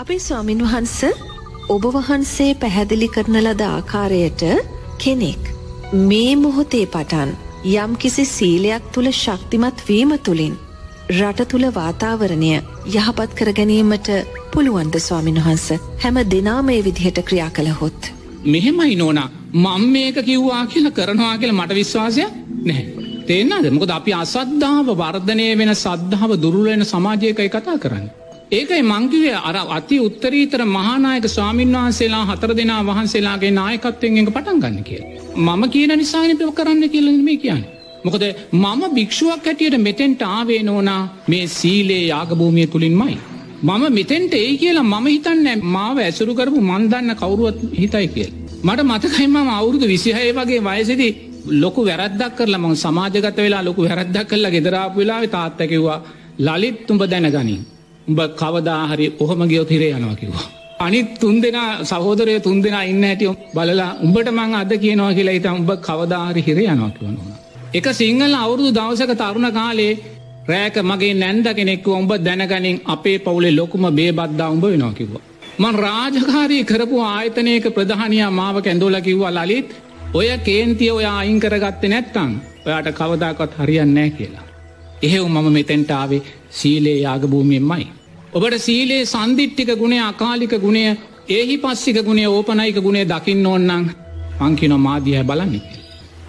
අපේ ස්වාමින් වහන්ස ඔබ වහන්සේ පැහැදිලි කරන ලද ආකාරයට කෙනෙක් මේ මොහොතේ පටන් යම් කිසි සීලයක් තුළ ශක්තිමත් වීම තුළින් රට තුළ වාතාවරණය යහපත් කර ගැනීමට පුළුවන්ද ස්වාමින් වහන්ස හැම දෙනා මේ විදිහට ක්‍රියා කළහොත්. මෙහෙමයි නෝනා මං මේක කිව්වා කියලා කරනවා කියලා මට විශ්වාසය නැහැ. තේන්නද මොකද අපි අසද්ධාව වර්ධනය වෙන සද්ධාව දුරුලෙන සමාජයකයි කතා කරන්න. ඒකයි මංකිවේ අර අති උත්තරීතර මහානායක ස්වාමීන් වහන්සේලා හතර දෙනා වහන්සේලාගේ නායකත්වයෙන් එක පටන් ගන්න කිය. මම කියන නිසානිපව කරන්න කියලන මේ කියන්න. මොකද මම භික්ෂුවක් හැටියට මෙතෙන්ට ආවේ නෝනා මේ සීලේ යාගභූමිය තුළින්මයි. මම මෙතෙන්ට ඒ කියලා මම හිතන්න මාව ඇසුරු කරපු මන්දන්න කවුරුවත් හිතයි කියල්. මට මතකයිම අවුරුදු විසිහය වගේ වයසදී ලොකු වැරද්දක් කරලා ම සමාජගත වෙලා ලොකු වැරද්දක් කරලා ගෙදරාපු වෙලාව තාත්තකිවා ලලිත් තුඹ දැනගනින්. උඹ කවදාහරි ඔහොම ගියොත් හිරේ යනවා කිව්වා. අනිත් තුන් දෙනා සහෝදරය තුන් දෙනා ඉන්න ඇතිය බලලා උඹට මං අද කියනවා කියලා හිත උඹ කවදාහරි හිරේ යනවා කිවනවා. එක සිංහල අවුරුදු දවසක තරුණ කාලේ රෑක මගේ නැන්ද කෙනෙක්ව උඹ දැනගනින් අපේ පවුලේ ලොකුම බේබද්දා උඹ වෙනවා කිව්වා. මං රාජකාරී කරපු ආයතනයක ප්‍රධානයා මාව කැඳෝල කිව්වා ලලිත් ඔය කේන්තිය ඔය අයින් කරගත්ත නැත්තං ඔයාට කවදාකොත් හරියන්නෑ කියලා. එහෙව් මම මෙතැන්ටාවේ සීලේ යාගභූමියෙන්මයි. ඔබට සීලේ සන්දිිට්ටික ගුණේ අකාලික ගුණය ඒහි පස්සික ගුණේ ඕපනයික ගුණේ දකින්න ඕන්නන් පංකින මාධිය බලන්නේ.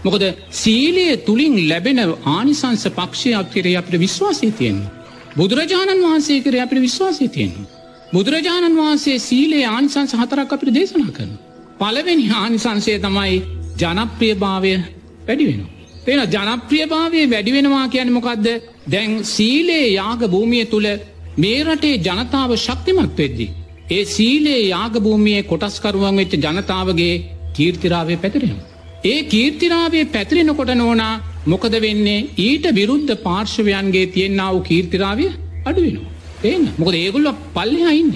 මොකද සීලයේ තුළින් ලැබෙන ආනිසංස පක්ෂයක් කරේ අපට විශ්වාසය තියෙන්නේ. බුදුරජාණන් වහන්සේ කර අපට විශ්වාසය තියෙන්නේ. බුදුරජාණන් වහන්සේ සීලේ ආනිසංස හතරක් අපට දේශනා කරන. පලවෙනි ආනිසංසය තමයි ජනප්‍රියභාවය වැඩි වෙන. තියෙන ජනප්‍රියභාවය වැඩිවෙනවා කියන මොකක්ද දැන් සීලේ යාග භූමිය තුළ මේ රටේ ජනතාව ශක්තිමත් වෙද්දි. ඒ සීලේ යාගභූමියයේ කොටස්කරුවන් වෙච්ච ජනතාවගේ කීර්තිරාවේ පැතිරෙනවා. ඒ කීර්තිරාවේ පැතිරෙනකොට නෝනා මොකද වෙන්නේ ඊට විරුද්ධ පාර්ශවයන්ගේ තියෙන්න්නාව කීර්තිරාවය අඩුවෙනවා. ඒන්න මොකද ඒගුල්ල පල්ලෙ අයින්න.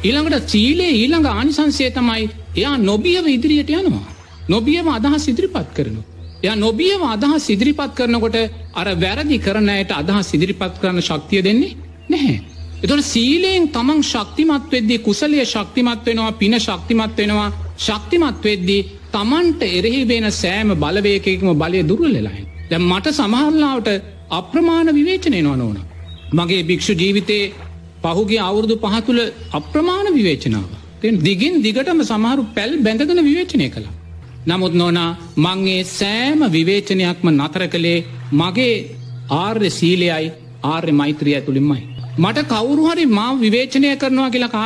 ඊළඟට සීලේ ඊළඟ ආනිසන්සේ තමයි එයා නොබියව ඉදිරියට යනවා. නොබියව අදහස් ඉදිරිපත් කරනු. ය නොබියව අදහස් ඉදිරිපත් කරනකොට අර වැරදි කරනයට අදහස් ඉදිරිපත් කරන ශක්තිය දෙන්නේ නැහැ. එතුට සීලයෙන් තමන් ශක්තිමත් වෙද්දී කුසලය ශක්තිමත් වෙනවා පින ශක්තිමත් වෙනවා ශක්තිමත් වෙද්දී තමන්ට එරෙහි වෙන සෑම බලවයකෙක්ම බලය දුරලෙලයි. දැ මට සමහරලාවට අප්‍රමාණ විවේචනය නො ඕන. මගේ භික්‍ෂු ජීවිතයේ පහුගේ අවුරුදු පහතුළ අප්‍රමාණ විවේචනාව. තෙන් දිගින් දිගටම සමහරු පැල් බැඳගෙන විවේචනය කළ. නමුත් නොනා මංගේ සෑම විවේචනයක්ම නතර කළේ මගේ ආර්ය සීලයයි ආර්ය මෛත්‍රිය තුළින්මයි. මට කවුරු හරි මා විවේචනය කරනවා කියලා කා